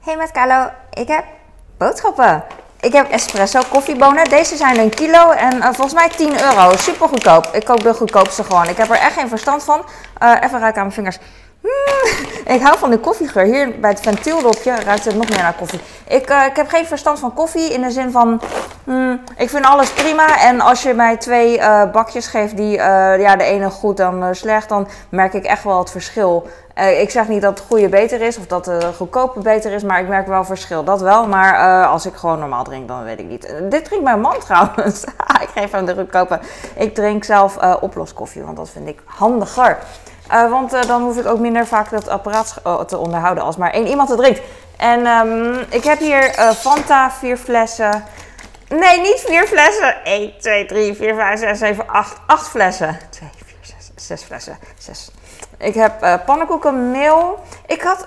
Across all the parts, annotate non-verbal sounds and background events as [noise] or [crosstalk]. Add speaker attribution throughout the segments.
Speaker 1: Hey met Carlo, ik heb boodschappen. Ik heb espresso koffiebonen. Deze zijn een kilo en uh, volgens mij 10 euro. Super goedkoop. Ik koop de goedkoopste gewoon. Ik heb er echt geen verstand van. Uh, even ruiken aan mijn vingers. Mm, ik hou van de koffiegeur. Hier bij het ventieldopje ruikt het nog meer naar koffie. Ik, uh, ik heb geen verstand van koffie in de zin van... Mm, ik vind alles prima. En als je mij twee uh, bakjes geeft die ja, de ene goed dan slecht... dan merk ik echt wel het verschil. ik zeg niet dat het goede beter is of dat de goedkope beter is... maar ik merk wel verschil. Dat wel. Maar als ik gewoon normaal drink, dan weet ik niet. dit drinkt mijn man [laughs] trouwens. [laughs] ik geef hem de goedkope. Ik drink zelf oploskoffie, want dat vind ik handiger. Uh, want uh, dan hoef ik ook minder vaak dat apparaat uh, te onderhouden als maar één iemand het drinkt. En um, ik heb hier Fanta, vier flessen. Nee, niet vier flessen. 1, 2, 3, 4, 5, 6, 7, 8. 8 flessen. 2, 4, 6, 6 flessen. 6. Ik heb pannenkoekenmeel. Ik had.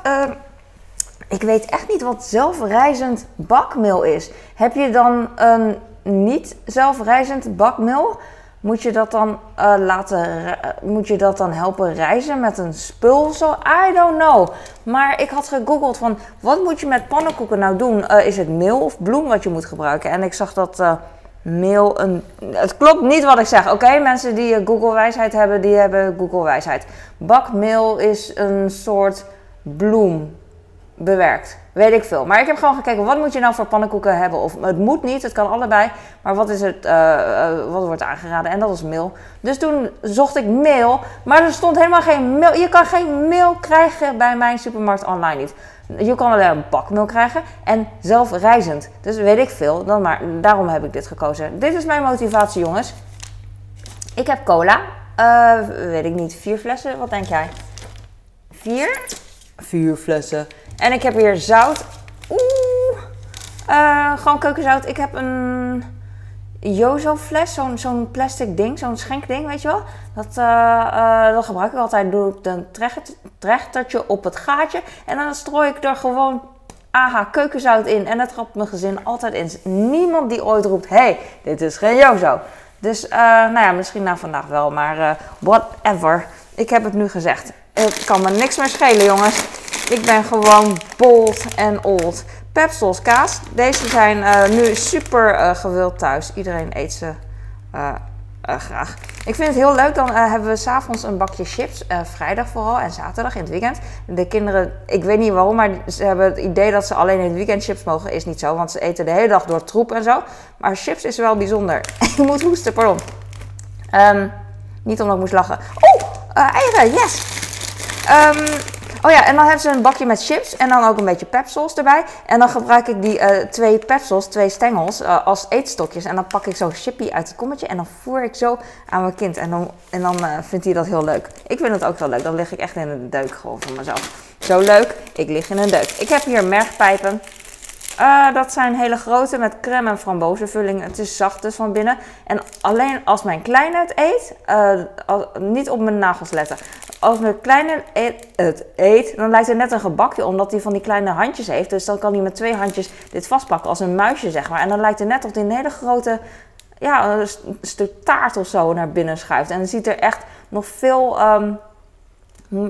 Speaker 1: ik weet echt niet wat zelfrijzend bakmeel is. Heb je dan een niet zelfrijzend bakmeel? Moet je dat dan uh, laten, moet je dat dan helpen reizen met een spul zo? I don't know. Maar ik had gegoogeld van wat moet je met pannenkoeken nou doen? Uh, is het meel of bloem wat je moet gebruiken? En ik zag dat uh, meel een. Het klopt niet wat ik zeg. Oké, mensen die Google wijsheid hebben, die hebben Google wijsheid. Bakmeel is een soort bloem bewerkt. Weet ik veel. Maar ik heb gewoon gekeken, wat moet je nou voor pannenkoeken hebben? Of het moet niet, het kan allebei. Maar wat is het, uh, uh, wat wordt aangeraden? En dat was meel. Dus toen zocht ik meel. Maar er stond helemaal geen meel. Je kan geen meel krijgen bij mijn supermarkt online niet. Je kan alleen een bakmeel krijgen. En zelfreizend. Dus weet ik veel. Dan maar, daarom heb ik dit gekozen. Dit is mijn motivatie, jongens. Ik heb cola. Uh, weet ik niet, vier flessen. Wat denk jij? Vier? Vier flessen. En ik heb hier zout. Oeh. Uh, gewoon keukenzout. Ik heb een Jozo fles. Zo'n zo'n plastic ding. Zo'n schenkding, weet je wel. Dat, uh, uh, dat gebruik ik altijd. Doe ik een trechtertje op het gaatje. En dan strooi ik er gewoon AH keukenzout in. En dat trapt mijn gezin altijd in. Niemand die ooit roept, hey, dit is geen Jozo. Dus, nou ja, misschien na vandaag wel. Maar whatever. Ik heb het nu gezegd. Het kan me niks meer schelen, jongens. Ik ben gewoon bold en old. Pepsels kaas. Deze zijn uh, nu super uh, gewild thuis. Iedereen eet ze uh, graag. Ik vind het heel leuk. Dan hebben we s'avonds een bakje chips. vrijdag vooral en zaterdag in het weekend. De kinderen, ik weet niet waarom, maar ze hebben het idee dat ze alleen in het weekend chips mogen. Is niet zo, want ze eten de hele dag door troep en zo. Maar chips is wel bijzonder. [laughs] ik moet hoesten, pardon. Um, niet omdat ik moest lachen. Oh, eieren, yes! Um, Oh ja, en dan hebben ze een bakje met chips en dan ook een beetje pepsels erbij. En dan gebruik ik die uh, twee pepsels, twee stengels, uh, als eetstokjes. En dan pak ik zo'n chippy uit het kommetje en dan voer ik zo aan mijn kind. En dan, en dan uh, vindt hij dat heel leuk. Ik vind het ook heel leuk. Dan lig ik echt in een deuk gewoon van mezelf. Zo leuk, ik lig in een deuk. Ik heb hier mergpijpen. Dat zijn hele grote met crème en frambozenvulling. Het is zacht dus van binnen. En alleen als mijn kleine eet, als, niet op mijn nagels letten. Als mijn kleine het eet, dan lijkt het net een gebakje omdat hij van die kleine handjes heeft. Dus dan kan hij met twee handjes dit vastpakken als een muisje zeg maar. En dan lijkt het net of hij een hele grote ja, een stuk taart of zo naar binnen schuift. En het ziet er echt nog veel um,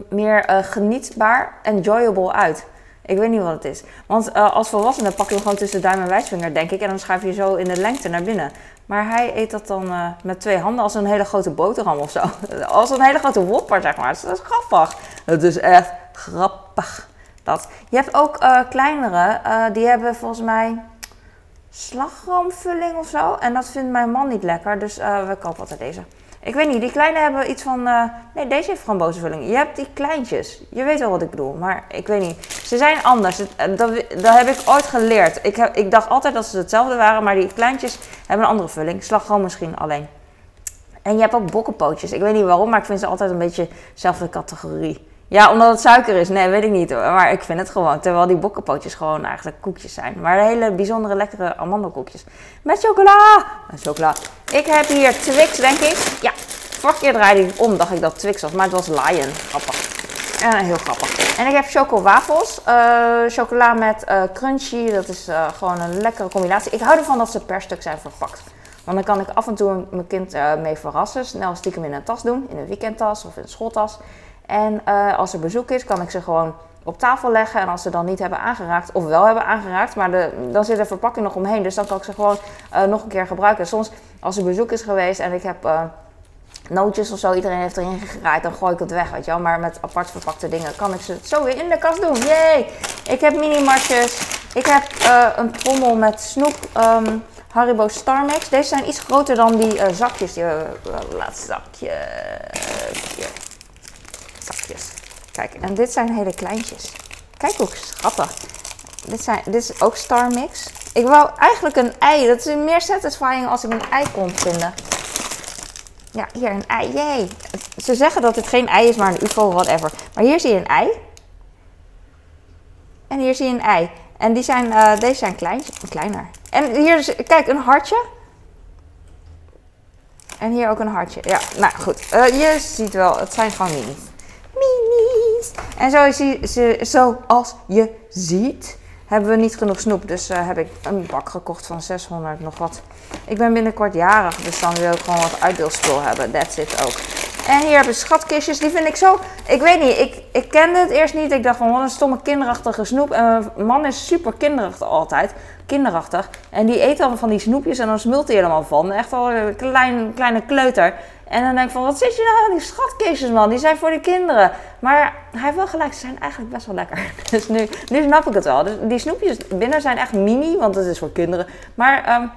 Speaker 1: meer uh, genietbaar, enjoyable uit. Ik weet niet wat het is. Want uh, als volwassene pak je hem gewoon tussen duim en wijsvinger, denk ik. En dan schuif je zo in de lengte naar binnen. Maar hij eet dat dan uh, met twee handen als een hele grote boterham of zo. [laughs] Als een hele grote wopper, zeg maar. Dat is grappig. Het is echt grappig. Dat. Je hebt ook uh, kleinere, die hebben volgens mij slagroomvulling of zo. En dat vindt mijn man niet lekker, dus we kopen altijd deze. Ik weet niet, die kleine hebben iets van. Uh, nee, deze heeft frambozenvulling. Je hebt die kleintjes. Je weet wel wat ik bedoel, maar ik weet niet. Ze zijn anders. Dat, dat heb ik ooit geleerd. Ik, heb, ik dacht altijd dat ze hetzelfde waren, maar die kleintjes hebben een andere vulling. Slagroom misschien alleen. En je hebt ook bokkenpootjes. Ik weet niet waarom, maar ik vind ze altijd een beetje dezelfde categorie. Ja, omdat het suiker is. Nee, weet ik niet. Maar ik vind het gewoon. Terwijl die bokkenpootjes gewoon eigenlijk koekjes zijn. Maar hele bijzondere lekkere amandelkoekjes. Met chocola. Met chocola. Ik heb hier Twix, denk ik. Ja, vorige keer draaide ik om, dacht ik dat Twix was. Maar het was Lion. Grappig. En heel grappig. En ik heb chocowafels. Uh, chocola met uh, crunchy. Dat is gewoon een lekkere combinatie. Ik hou ervan dat ze per stuk zijn verpakt. Want dan kan ik af en toe mijn kind mee verrassen. Snel stiekem in een tas doen. In een weekendtas of in een schooltas. En uh, als er bezoek is, kan ik ze gewoon op tafel leggen. En als ze dan niet hebben aangeraakt, of wel hebben aangeraakt, maar de, dan zit de verpakking nog omheen. Dus dan kan ik ze gewoon uh, nog een keer gebruiken. Soms als er bezoek is geweest en ik heb uh, nootjes of zo, iedereen heeft erin geraaid, dan gooi ik het weg, weet je wel. Maar met apart verpakte dingen kan ik ze zo weer in de kast doen. Yay! Ik heb mini-matjes. Ik heb een trommel met snoep. Um, Haribo Star Mix. Deze zijn iets groter dan die zakjes. Die, uh, laat zakje. Kijk, en dit zijn hele kleintjes. Kijk hoe schattig. Dit, zijn, dit is ook Star Mix. Ik wou eigenlijk een ei. Dat is meer satisfying als ik een ei kon vinden. Ja, hier een ei. Yay. Ze zeggen dat het geen ei is, maar een ufo, whatever. Maar hier zie je een ei. En hier zie je een ei. En die zijn, uh, deze zijn klein, kleiner. En hier is, kijk, een hartje. En hier ook een hartje. Ja, nou goed. Uh, je ziet wel, het zijn gewoon minis. En je, zoals je ziet, hebben we niet genoeg snoep. Dus uh, heb ik een bak gekocht van 600 nog wat. Ik ben binnenkort jarig, dus dan wil ik gewoon wat uitdeelspul hebben. That's it ook. En hier hebben schatkistjes. Die vind ik zo. Ik weet niet, ik, ik kende het eerst niet. Ik dacht van wat een stomme kinderachtige snoep. En mijn man is super kinderachtig altijd. Kinderachtig. En die eet dan van die snoepjes en dan smult hij helemaal van. Echt al een klein, kleine kleuter. En dan denk ik van wat zit je nou aan die schatkistjes man? Die zijn voor de kinderen. Maar hij heeft wel gelijk, ze zijn eigenlijk best wel lekker. [laughs] Dus nu, nu snap ik het wel. Dus die snoepjes binnen zijn echt mini, want het is voor kinderen. Maar. Um,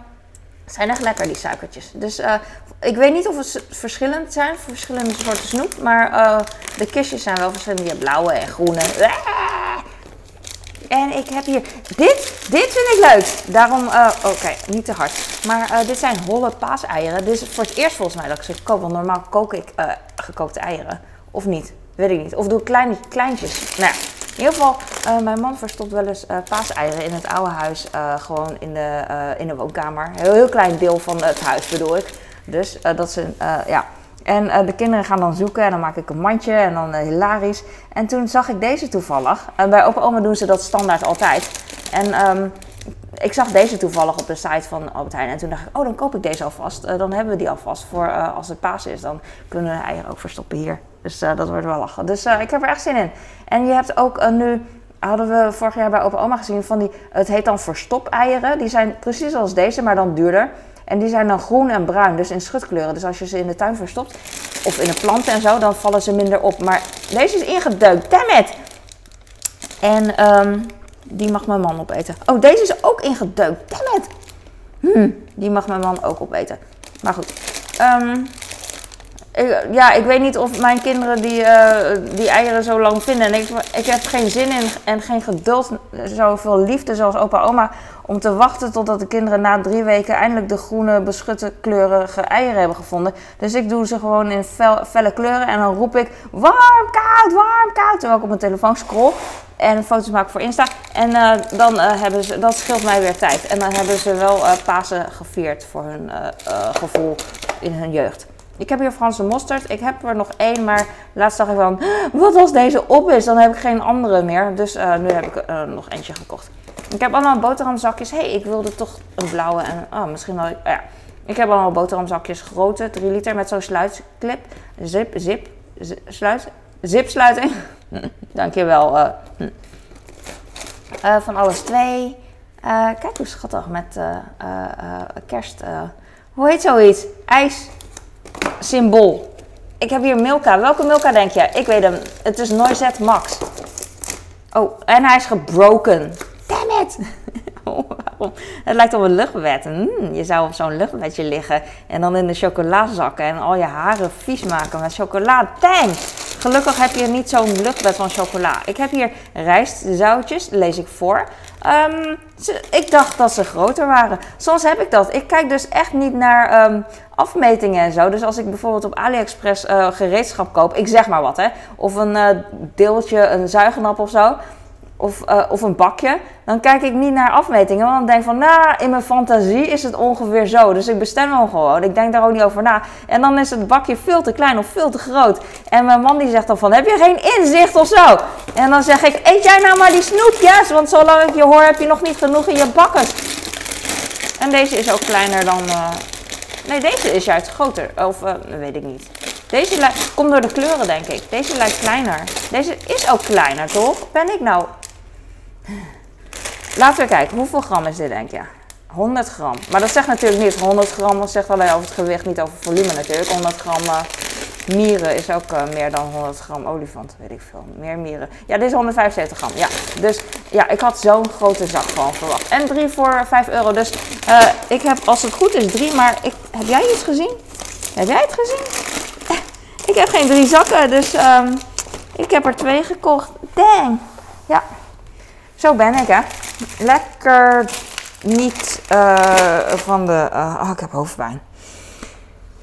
Speaker 1: zijn echt lekker, die suikertjes. Dus uh, ik weet niet of het verschillend zijn, verschillende soorten snoep. Maar uh, de kistjes zijn wel verschillend. Je hebt blauwe en groene. En ik heb hier, dit, dit vind ik leuk. Daarom, uh, oké, niet te hard. Maar dit zijn holle paaseieren. Dit is voor het eerst volgens mij dat ik ze koop. Want normaal kook ik gekookte eieren. Of niet, weet ik niet. Of doe ik klein, kleintjes. Nou ja. In ieder geval, uh, mijn man verstopt wel eens uh, paaseieren in het oude huis. Uh, gewoon in de, in de woonkamer. Heel, heel klein deel van het huis bedoel ik. Dus dat ze, ja. En de kinderen gaan dan zoeken en dan maak ik een mandje en dan hilarisch. En toen zag ik deze toevallig. Bij opa oma doen ze dat standaard altijd. En um, ik zag deze toevallig op de site van Albert Heijn. En toen dacht ik, oh, dan koop ik deze alvast. Dan hebben we die alvast voor als het paas is. Dan kunnen we de eieren ook verstoppen hier. Dus uh, dat wordt wel lachen. Dus ik heb er echt zin in. En je hebt ook nu, hadden we vorig jaar bij Opa Oma gezien, van die, het heet dan verstop-eieren. Die zijn precies als deze, maar dan duurder. En die zijn dan groen en bruin, dus in schutkleuren. Dus als je ze in de tuin verstopt, of in de planten en zo, dan vallen ze minder op. Maar deze is ingedeukt, damn it! En um, die mag mijn man opeten. Oh, deze is ook ingedeukt. Damn it. Hm, die mag mijn man ook opeten. Maar goed. Um, ja, ik weet niet of mijn kinderen die, uh, die eieren zo lang vinden. En ik, ik heb geen zin in en geen geduld, zoveel liefde zoals opa oma, om te wachten totdat de kinderen na drie weken eindelijk de groene, beschutte, kleurige eieren hebben gevonden. Dus ik doe ze gewoon in fel, felle kleuren en dan roep ik warm, koud, warm, koud. Terwijl ik op mijn telefoon scroll en foto's maak voor Insta. En uh, dan uh, hebben ze, dat scheelt mij weer tijd. En dan hebben ze wel Pasen gevierd voor hun gevoel in hun jeugd. Ik heb hier Franse mosterd. Ik heb er nog één, maar laatst dacht ik van, wat als deze op is? Dan heb ik geen andere meer. Dus uh, nu heb ik uh, nog eentje gekocht. Ik heb allemaal boterhamzakjes. Hé, hey, ik wilde toch een blauwe en, oh, misschien ik, ja. Ik heb allemaal boterhamzakjes, grote, 3 liter met zo'n sluitclip. Zip, zip, sluit, zipsluiting. [laughs] Dankjewel. Uh, uh, van alles twee. Kijk hoe schattig met kerst. hoe heet zoiets? IJs symbool. Ik heb hier Milka. Welke Milka denk je? Ik weet hem. Het is Noisette Max. Oh, en hij is gebroken. Damn it! [laughs] Oh, het lijkt op een luchtbed. Mm, je zou op zo'n luchtbedje liggen en dan in de chocola zakken en al je haren vies maken met chocola. Thanks! Gelukkig heb je niet zo'n luchtbed van chocola. Ik heb hier rijstzoutjes, lees ik voor. Um, ik dacht dat ze groter waren. Soms heb ik dat. Ik kijk dus echt niet naar um, afmetingen en zo. Dus als ik bijvoorbeeld op AliExpress uh, gereedschap koop, ik zeg maar wat hè, of een uh, deeltje, een zuignap of zo of, uh, of een bakje, dan kijk ik niet naar afmetingen. Want dan denk ik van, nou, in mijn fantasie is het ongeveer zo. Dus ik bestel hem gewoon. Ik denk daar ook niet over na. En dan is het bakje veel te klein of veel te groot. En mijn man die zegt dan van, heb je geen inzicht of zo? En dan zeg ik, eet jij nou maar die snoepjes? Want zolang ik je hoor, heb je nog niet genoeg in je bakken. En deze is ook kleiner dan... Uh... Nee, deze is juist groter. Of, uh, weet ik niet. Deze lijkt, komt door de kleuren, denk ik. Deze lijkt kleiner. Deze is ook kleiner, toch? Ben ik nou... Laten we kijken, hoeveel gram is dit, denk je? 100 gram. Maar dat zegt natuurlijk niet 100 gram, dat zegt alleen over het gewicht, niet over volume natuurlijk. 100 gram uh, mieren is ook uh, meer dan 100 gram olifant, weet ik veel. Meer mieren. Ja, dit is 175 gram. Ja, dus ja, ik had zo'n grote zak gewoon verwacht. En 3 voor 5 euro. Dus uh, ik heb, als het goed is, 3. Maar ik, heb jij iets gezien? Heb jij het gezien? [laughs] Ik heb geen drie zakken, dus um, ik heb er twee gekocht. Dang. Ja, zo ben ik, hè. Lekker niet uh, van de... Uh, oh, ik heb hoofdpijn.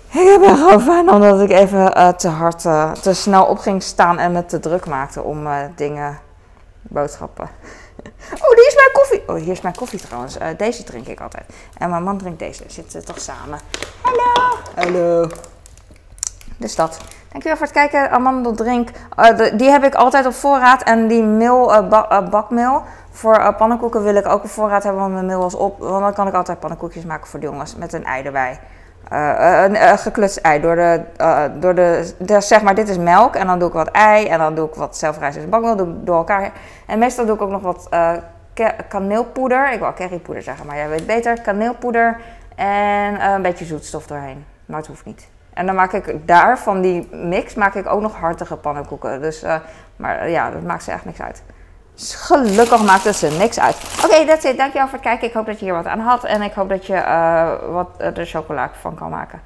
Speaker 1: Ik heb echt hoofdpijn omdat ik even uh, te hard, te snel op ging staan en me te druk maakte om dingen, boodschappen. [laughs] Oh, die is mijn koffie. Oh, hier is mijn koffie trouwens. deze drink ik altijd. En mijn man drinkt deze. Zitten toch samen. Hallo. Hallo. Dankjewel voor het kijken. Amandeldrink. Uh, die heb ik altijd op voorraad. En die meel, ba uh, bakmeel. Voor pannenkoeken wil ik ook op voorraad hebben, want mijn meel was op. Want dan kan ik altijd pannenkoekjes maken voor de jongens met een ei erbij. een geklutst ei. Door de, door de, zeg maar, dit is melk. En dan doe ik wat ei. En dan doe ik wat zelfrijzend bakmeel. Door elkaar. En meestal doe ik ook nog wat kaneelpoeder. Ik wil currypoeder zeggen, maar jij weet beter. Kaneelpoeder. En een beetje zoetstof doorheen. Maar het hoeft niet. En dan maak ik daar van die mix maak ik ook nog hartige pannenkoeken. Dus, uh, maar ja, dat maakt ze echt niks uit. Dus gelukkig maakt het ze niks uit. Oké, okay, that's it. Dankjewel voor het kijken. Ik hoop dat je hier wat aan had. En ik hoop dat je uh, wat de chocola van kan maken.